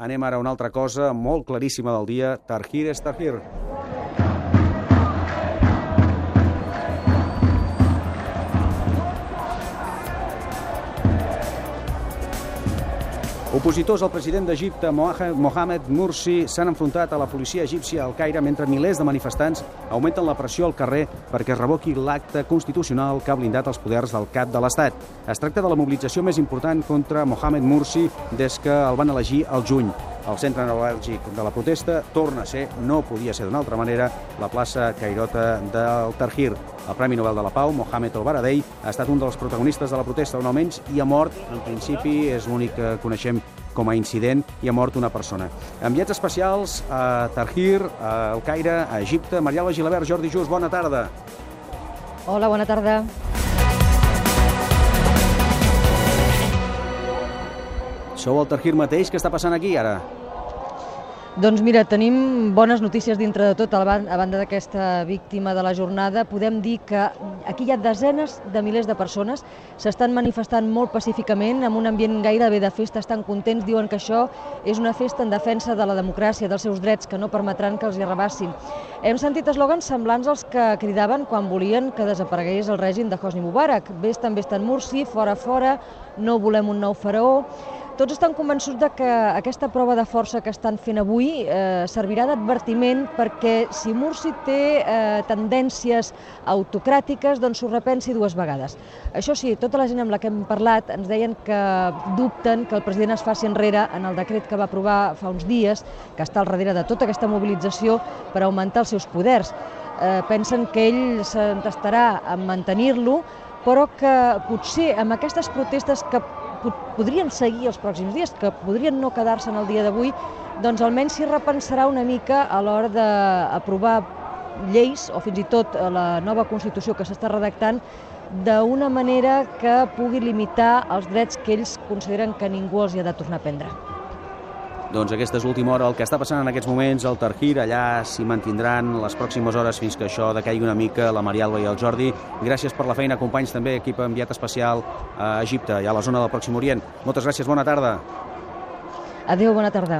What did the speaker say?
anem ara a una altra cosa molt claríssima del dia. Tarhir és Tarhir. Opositors al president d'Egipte, Mohamed Mursi, s'han enfrontat a la policia egípcia al Caire mentre milers de manifestants augmenten la pressió al carrer perquè es revoqui l'acte constitucional que ha blindat els poders del cap de l'Estat. Es tracta de la mobilització més important contra Mohamed Mursi des que el van elegir al juny. El centre neuràlgic de la protesta torna a ser, no podia ser d'una altra manera, la plaça Cairota del Tarhir. El Premi Nobel de la Pau, Mohamed El Baradei, ha estat un dels protagonistes de la protesta, un almenys, i ha mort, en principi, és l'únic que coneixem com a incident, i ha mort una persona. Enviats especials a Tarhir, al Caire, a Egipte. Mariala Gilabert, Jordi Just, bona tarda. Hola, bona tarda. Sou el Tarhir mateix? Què està passant aquí ara? Doncs mira, tenim bones notícies dintre de tot. A banda d'aquesta víctima de la jornada, podem dir que aquí hi ha desenes de milers de persones, s'estan manifestant molt pacíficament, amb un ambient gairebé de festa, estan contents, diuen que això és una festa en defensa de la democràcia, dels seus drets, que no permetran que els hi rebassin. Hem sentit eslògans semblants als que cridaven quan volien que desaparegués el règim de Hosni Mubarak. Ves també estan Mursi, fora fora, no volem un nou faraó. Tots estan convençuts de que aquesta prova de força que estan fent avui eh, servirà d'advertiment perquè si Mursi té eh, tendències autocràtiques, doncs s'ho repensi dues vegades. Això sí, tota la gent amb la que hem parlat ens deien que dubten que el president es faci enrere en el decret que va aprovar fa uns dies, que està al darrere de tota aquesta mobilització per augmentar els seus poders. Eh, pensen que ell s'entestarà en mantenir-lo, però que potser amb aquestes protestes que podrien seguir els pròxims dies, que podrien no quedar-se en el dia d'avui, doncs almenys s'hi repensarà una mica a l'hora d'aprovar lleis o fins i tot la nova Constitució que s'està redactant d'una manera que pugui limitar els drets que ells consideren que ningú els hi ha de tornar a prendre. Doncs aquesta és l'última hora. El que està passant en aquests moments al Tarhir, allà s'hi mantindran les pròximes hores fins que això decaigui una mica, la Marialba i el Jordi. Gràcies per la feina, companys, també, equip enviat especial a Egipte i a la zona del Pròxim Orient. Moltes gràcies, bona tarda. Adéu, bona tarda.